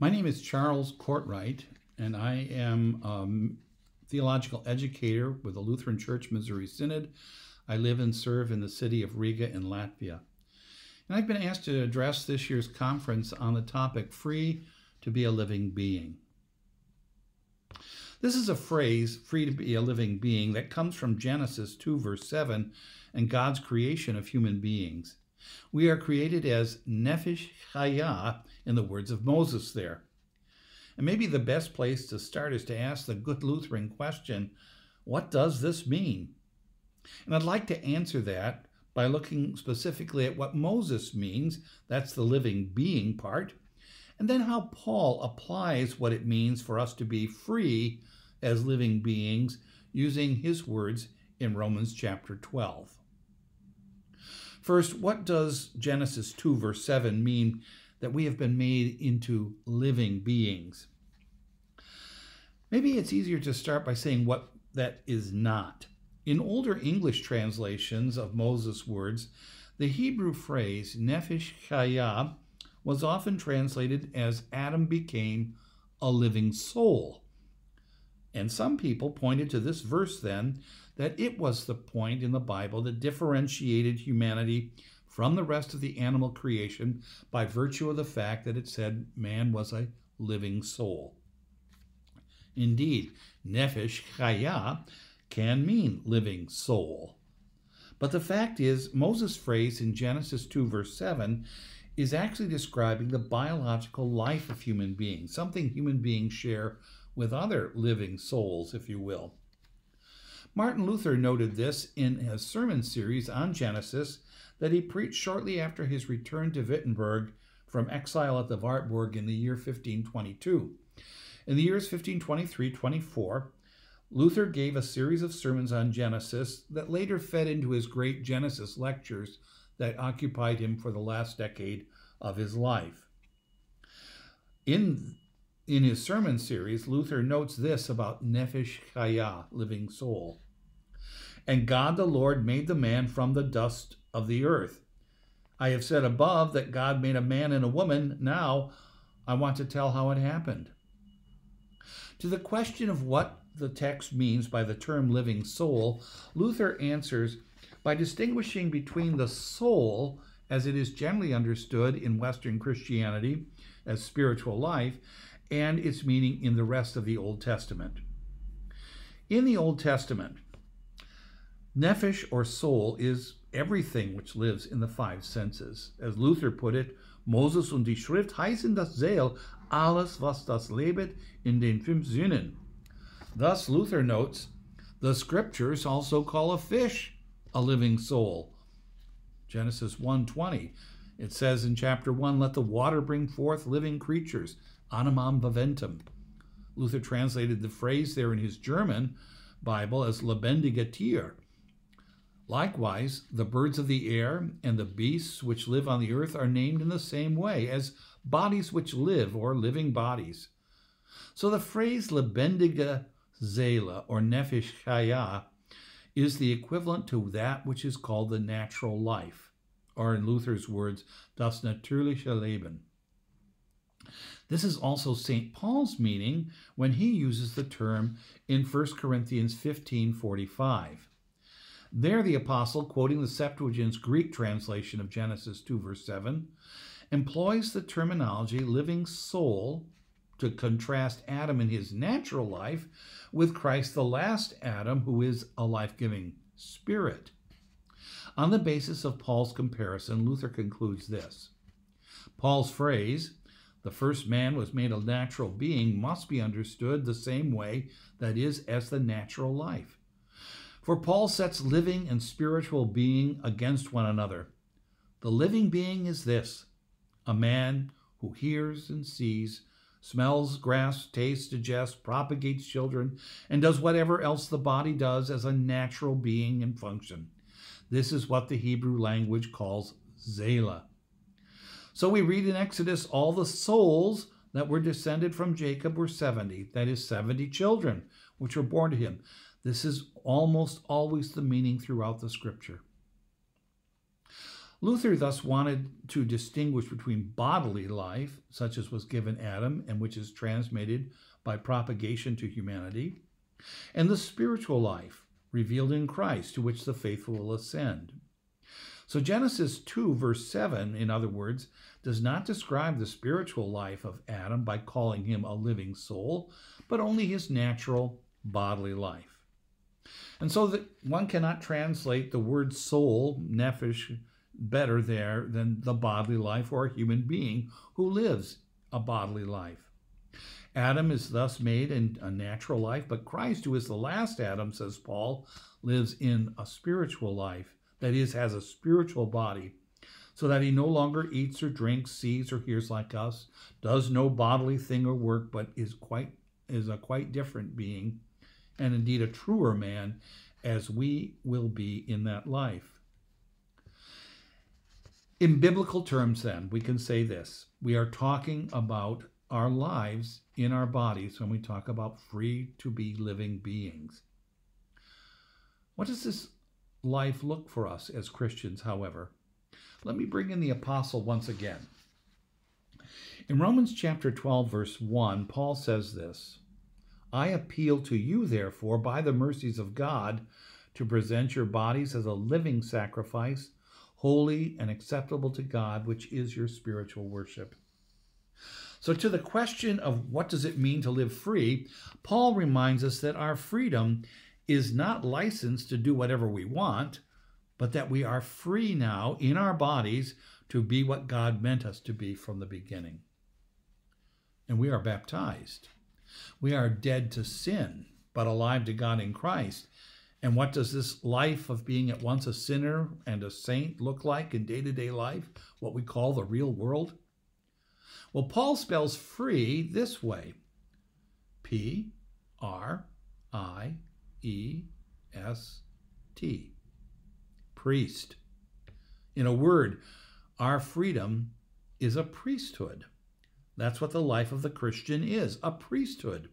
My name is Charles Cortright, and I am a theological educator with the Lutheran Church Missouri Synod. I live and serve in the city of Riga in Latvia. And I've been asked to address this year's conference on the topic Free to be a Living Being. This is a phrase, free to be a living being, that comes from Genesis 2, verse 7, and God's creation of human beings. We are created as Nefesh Chaya, in the words of Moses there. And maybe the best place to start is to ask the good Lutheran question what does this mean? And I'd like to answer that by looking specifically at what Moses means that's the living being part and then how Paul applies what it means for us to be free as living beings using his words in Romans chapter 12. First, what does Genesis 2, verse 7 mean that we have been made into living beings? Maybe it's easier to start by saying what that is not. In older English translations of Moses' words, the Hebrew phrase nefesh chaya was often translated as Adam became a living soul. And some people pointed to this verse then that it was the point in the Bible that differentiated humanity from the rest of the animal creation by virtue of the fact that it said man was a living soul. Indeed, nefesh chaya can mean living soul. But the fact is, Moses' phrase in Genesis 2, verse 7, is actually describing the biological life of human beings, something human beings share with other living souls, if you will. Martin Luther noted this in his sermon series on Genesis that he preached shortly after his return to Wittenberg from exile at the Wartburg in the year 1522. In the years 1523 24, Luther gave a series of sermons on Genesis that later fed into his great Genesis lectures that occupied him for the last decade of his life. In, in his sermon series, Luther notes this about Nefesh Chaya, living soul. And God the Lord made the man from the dust of the earth. I have said above that God made a man and a woman. Now I want to tell how it happened. To the question of what the text means by the term living soul, Luther answers by distinguishing between the soul, as it is generally understood in Western Christianity as spiritual life, and its meaning in the rest of the Old Testament. In the Old Testament, nephesh or soul is everything which lives in the five senses. As Luther put it, Moses und die Schrift heißen das Seel, alles was das lebet in den fünf Sinnen. Thus, Luther notes, the scriptures also call a fish a living soul. Genesis 1:20. It says in chapter 1, let the water bring forth living creatures, animam viventem. Luther translated the phrase there in his German Bible as lebendige Tier. Likewise, the birds of the air and the beasts which live on the earth are named in the same way as bodies which live or living bodies. So the phrase lebendige Seele or Nefesh Chaya is the equivalent to that which is called the natural life, or in Luther's words, das natürliche Leben. This is also St. Paul's meaning when he uses the term in 1 Corinthians 15:45. There the apostle, quoting the Septuagint's Greek translation of Genesis 2 verse 7, employs the terminology living soul to contrast Adam in his natural life with Christ, the last Adam, who is a life giving spirit. On the basis of Paul's comparison, Luther concludes this Paul's phrase, the first man was made a natural being, must be understood the same way that is, as the natural life. For Paul sets living and spiritual being against one another. The living being is this a man who hears and sees smells, grasps, tastes, digests, propagates children, and does whatever else the body does as a natural being and function. This is what the Hebrew language calls Seele. So we read in Exodus all the souls that were descended from Jacob were 70, that is, 70 children, which were born to him. This is almost always the meaning throughout the scripture. Luther thus wanted to distinguish between bodily life, such as was given Adam and which is transmitted by propagation to humanity, and the spiritual life revealed in Christ to which the faithful will ascend. So Genesis 2, verse 7, in other words, does not describe the spiritual life of Adam by calling him a living soul, but only his natural bodily life. And so that one cannot translate the word soul, nephesh, better there than the bodily life or a human being who lives a bodily life. Adam is thus made in a natural life, but Christ, who is the last Adam, says Paul, lives in a spiritual life, that is, has a spiritual body, so that he no longer eats or drinks, sees or hears like us, does no bodily thing or work, but is quite is a quite different being, and indeed a truer man, as we will be in that life. In biblical terms, then, we can say this we are talking about our lives in our bodies when we talk about free to be living beings. What does this life look for us as Christians, however? Let me bring in the apostle once again. In Romans chapter 12, verse 1, Paul says this I appeal to you, therefore, by the mercies of God, to present your bodies as a living sacrifice, holy and acceptable to God, which is your spiritual worship. So, to the question of what does it mean to live free, Paul reminds us that our freedom is not licensed to do whatever we want, but that we are free now in our bodies to be what God meant us to be from the beginning. And we are baptized. We are dead to sin, but alive to God in Christ. And what does this life of being at once a sinner and a saint look like in day to day life, what we call the real world? Well, Paul spells free this way P R I E S T. Priest. In a word, our freedom is a priesthood. That's what the life of the Christian is a priesthood.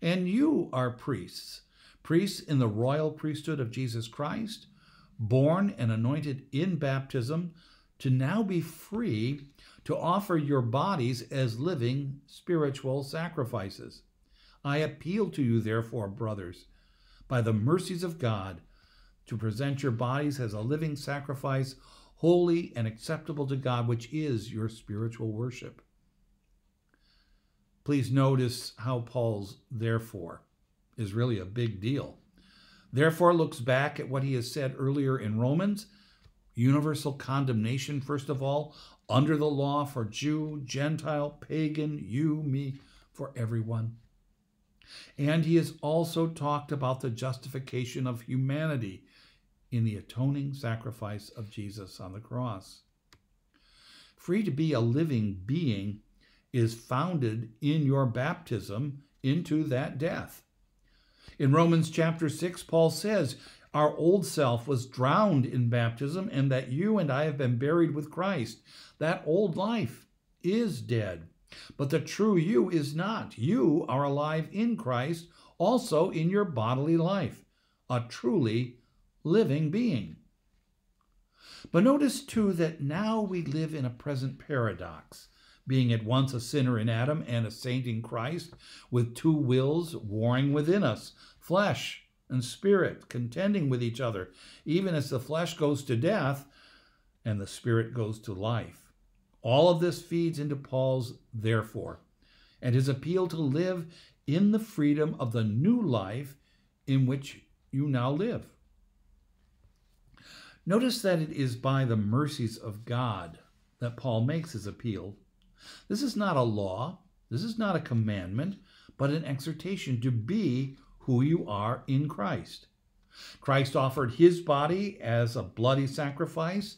And you are priests, priests in the royal priesthood of Jesus Christ, born and anointed in baptism, to now be free to offer your bodies as living spiritual sacrifices. I appeal to you, therefore, brothers, by the mercies of God, to present your bodies as a living sacrifice, holy and acceptable to God, which is your spiritual worship. Please notice how Paul's therefore is really a big deal. Therefore looks back at what he has said earlier in Romans universal condemnation, first of all, under the law for Jew, Gentile, pagan, you, me, for everyone. And he has also talked about the justification of humanity in the atoning sacrifice of Jesus on the cross. Free to be a living being is founded in your baptism into that death. In Romans chapter 6, Paul says, Our old self was drowned in baptism, and that you and I have been buried with Christ. That old life is dead. But the true you is not. You are alive in Christ, also in your bodily life, a truly living being. But notice too that now we live in a present paradox, being at once a sinner in Adam and a saint in Christ, with two wills warring within us flesh and spirit, contending with each other, even as the flesh goes to death and the spirit goes to life. All of this feeds into Paul's therefore and his appeal to live in the freedom of the new life in which you now live. Notice that it is by the mercies of God that Paul makes his appeal. This is not a law, this is not a commandment, but an exhortation to be who you are in Christ. Christ offered his body as a bloody sacrifice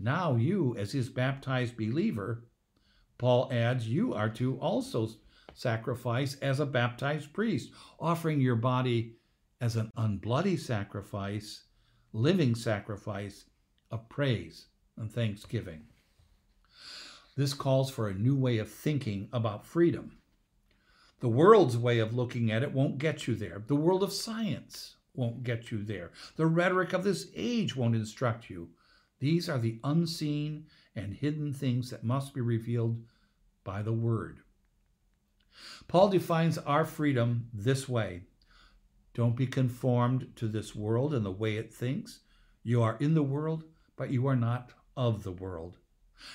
now, you, as his baptized believer, Paul adds, you are to also sacrifice as a baptized priest, offering your body as an unbloody sacrifice, living sacrifice of praise and thanksgiving. This calls for a new way of thinking about freedom. The world's way of looking at it won't get you there. The world of science won't get you there. The rhetoric of this age won't instruct you These are the unseen and hidden things that must be revealed by the Word. Paul defines our freedom this way Don't be conformed to this world and the way it thinks. You are in the world, but you are not of the world.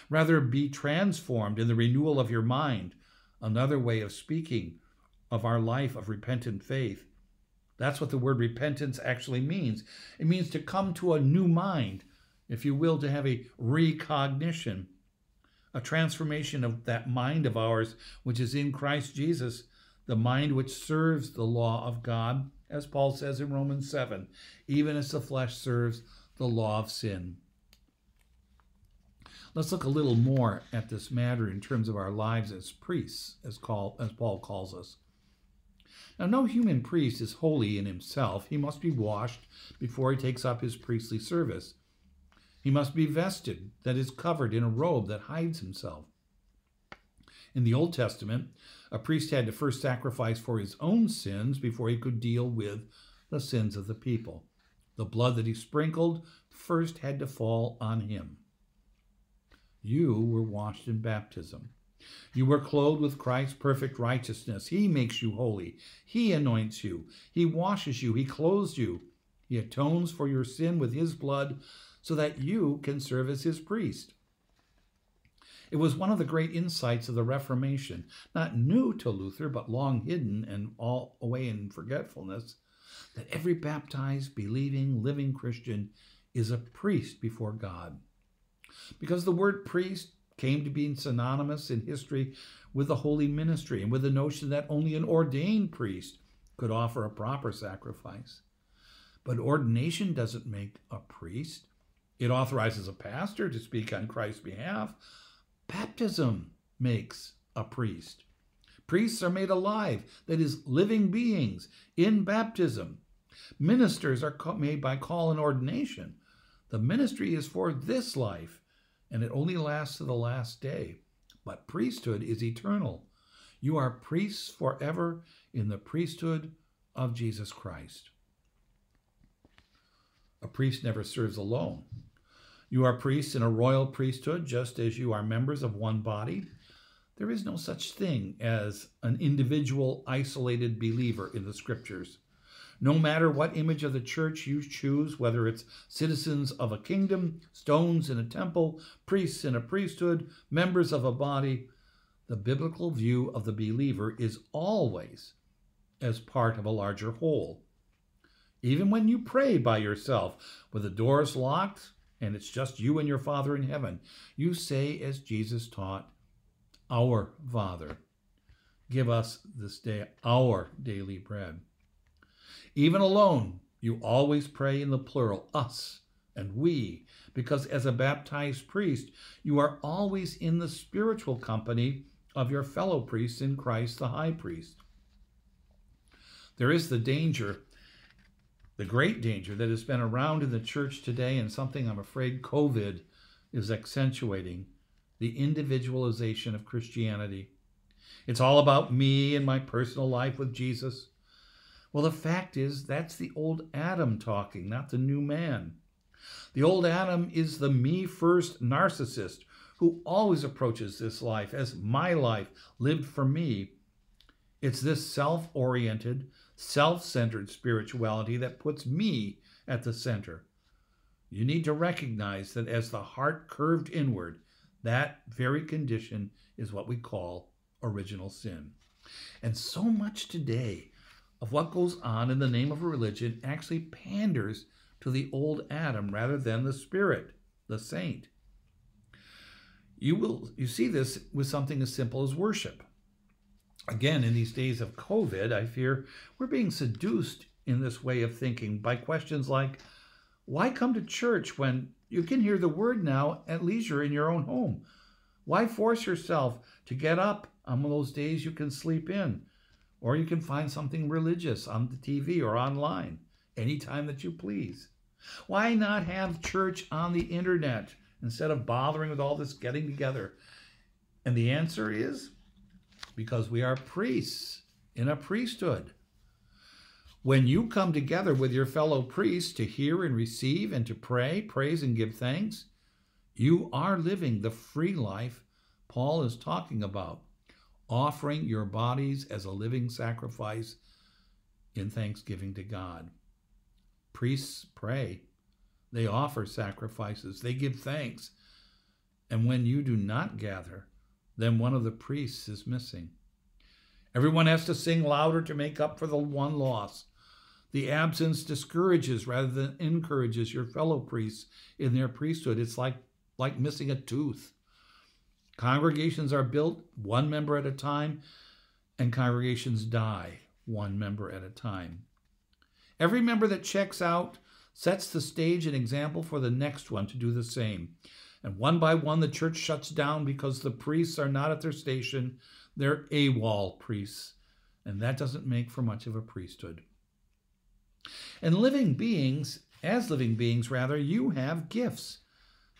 Rather, be transformed in the renewal of your mind, another way of speaking of our life of repentant faith. That's what the word repentance actually means. It means to come to a new mind, if you will, to have a recognition, a transformation of that mind of ours, which is in Christ Jesus, the mind which serves the law of God, as Paul says in Romans 7, even as the flesh serves the law of sin. Let's look a little more at this matter in terms of our lives as priests, as, call, as Paul calls us. Now, no human priest is holy in himself. He must be washed before he takes up his priestly service. He must be vested, that is, covered in a robe that hides himself. In the Old Testament, a priest had to first sacrifice for his own sins before he could deal with the sins of the people. The blood that he sprinkled first had to fall on him. You were washed in baptism. You were clothed with Christ's perfect righteousness. He makes you holy. He anoints you. He washes you. He clothes you. He atones for your sin with his blood so that you can serve as his priest. It was one of the great insights of the Reformation, not new to Luther, but long hidden and all away in forgetfulness, that every baptized, believing, living Christian is a priest before God. Because the word priest came to be synonymous in history with the holy ministry and with the notion that only an ordained priest could offer a proper sacrifice. But ordination doesn't make a priest, it authorizes a pastor to speak on Christ's behalf. Baptism makes a priest. Priests are made alive, that is, living beings in baptism. Ministers are made by call and ordination. The ministry is for this life and it only lasts to the last day. But priesthood is eternal. You are priests forever in the priesthood of Jesus Christ. A priest never serves alone. You are priests in a royal priesthood, just as you are members of one body. There is no such thing as an individual, isolated believer in the scriptures. No matter what image of the church you choose, whether it's citizens of a kingdom, stones in a temple, priests in a priesthood, members of a body, the biblical view of the believer is always as part of a larger whole. Even when you pray by yourself, with the doors locked and it's just you and your Father in heaven, you say, as Jesus taught, Our Father, give us this day our daily bread. Even alone, you always pray in the plural, us and we, because as a baptized priest, you are always in the spiritual company of your fellow priests in Christ the high priest. There is the danger, the great danger that has been around in the church today, and something I'm afraid COVID is accentuating the individualization of Christianity. It's all about me and my personal life with Jesus. Well, the fact is, that's the old Adam talking, not the new man. The old Adam is the me first narcissist who always approaches this life as my life lived for me. It's this self oriented, self centered spirituality that puts me at the center. You need to recognize that as the heart curved inward, that very condition is what we call original sin. And so much today of what goes on in the name of religion actually panders to the old Adam rather than the spirit, the saint. You will you see this with something as simple as worship. Again, in these days of COVID, I fear we're being seduced in this way of thinking by questions like, why come to church when you can hear the word now at leisure in your own home? Why force yourself to get up on those days you can sleep in? Or you can find something religious on the TV or online anytime that you please. Why not have church on the internet instead of bothering with all this getting together? And the answer is because we are priests in a priesthood. When you come together with your fellow priests to hear and receive and to pray, praise and give thanks, You are living the free life Paul is talking about, offering your bodies as a living sacrifice in thanksgiving to God. Priests pray, they offer sacrifices, they give thanks. And when you do not gather, then one of the priests is missing. Everyone has to sing louder to make up for the one loss. The absence discourages rather than encourages your fellow priests in their priesthood. It's like, like missing a tooth. Congregations are built one member at a time, and congregations die one member at a time. Every member that checks out sets the stage and example for the next one to do the same. And one by one, the church shuts down because the priests are not at their station. They're AWOL priests. And that doesn't make for much of a priesthood. And living beings, as living beings rather, you have gifts.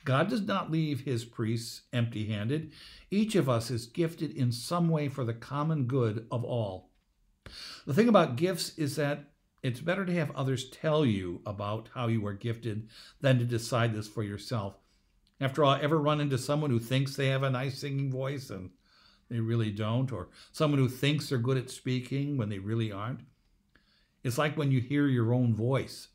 God does not leave his priests empty handed. Each of us is gifted in some way for the common good of all. The thing about gifts is that it's better to have others tell you about how you are gifted than to decide this for yourself. After all, ever run into someone who thinks they have a nice singing voice and they really don't, or someone who thinks they're good at speaking when they really aren't? It's like when you hear your own voice.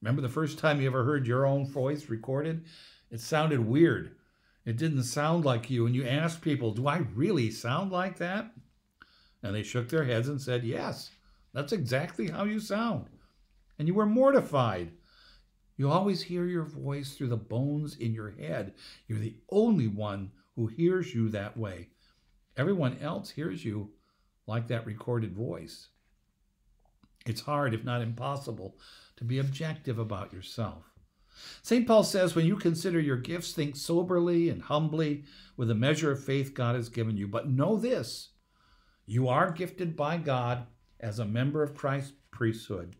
Remember the first time you ever heard your own voice recorded? It sounded weird. It didn't sound like you. And you asked people, Do I really sound like that? And they shook their heads and said, Yes, that's exactly how you sound. And you were mortified. You always hear your voice through the bones in your head. You're the only one who hears you that way. Everyone else hears you like that recorded voice. It's hard, if not impossible, to be objective about yourself. St. Paul says, when you consider your gifts, think soberly and humbly with the measure of faith God has given you. But know this you are gifted by God as a member of Christ's priesthood.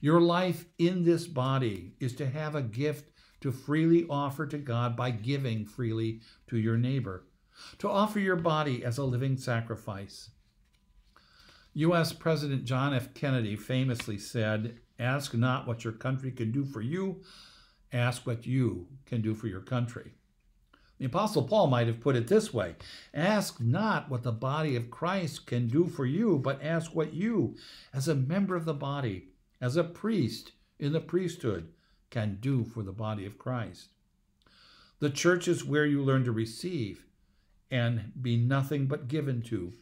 Your life in this body is to have a gift to freely offer to God by giving freely to your neighbor, to offer your body as a living sacrifice. U.S. President John F. Kennedy famously said, Ask not what your country can do for you, ask what you can do for your country. The Apostle Paul might have put it this way Ask not what the body of Christ can do for you, but ask what you, as a member of the body, as a priest in the priesthood, can do for the body of Christ. The church is where you learn to receive and be nothing but given to,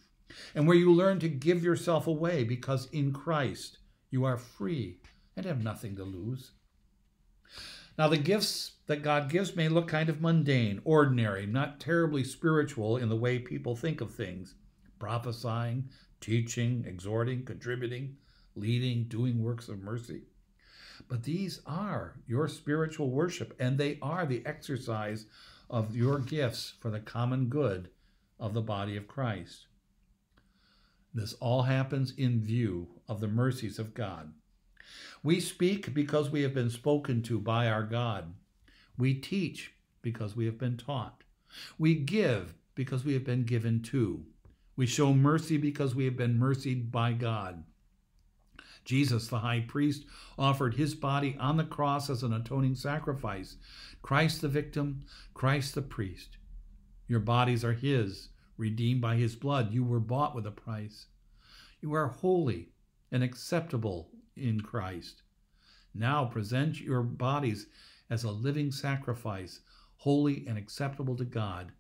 and where you learn to give yourself away because in Christ you are free and have nothing to lose. Now, the gifts that God gives may look kind of mundane, ordinary, not terribly spiritual in the way people think of things prophesying, teaching, exhorting, contributing, leading, doing works of mercy. But these are your spiritual worship, and they are the exercise of your gifts for the common good of the body of Christ. This all happens in view of the mercies of God. We speak because we have been spoken to by our God. We teach because we have been taught. We give because we have been given to. We show mercy because we have been mercied by God. Jesus, the high priest, offered his body on the cross as an atoning sacrifice. Christ the victim, Christ the priest. Your bodies are his, redeemed by his blood. You were bought with a price. You are holy and acceptable in Christ. Now present your bodies as a living sacrifice, holy and acceptable to God.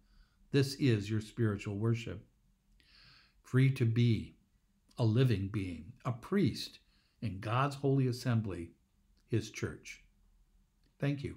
This is your spiritual worship. Free to be a living being, a priest in God's holy assembly, his church. Thank you.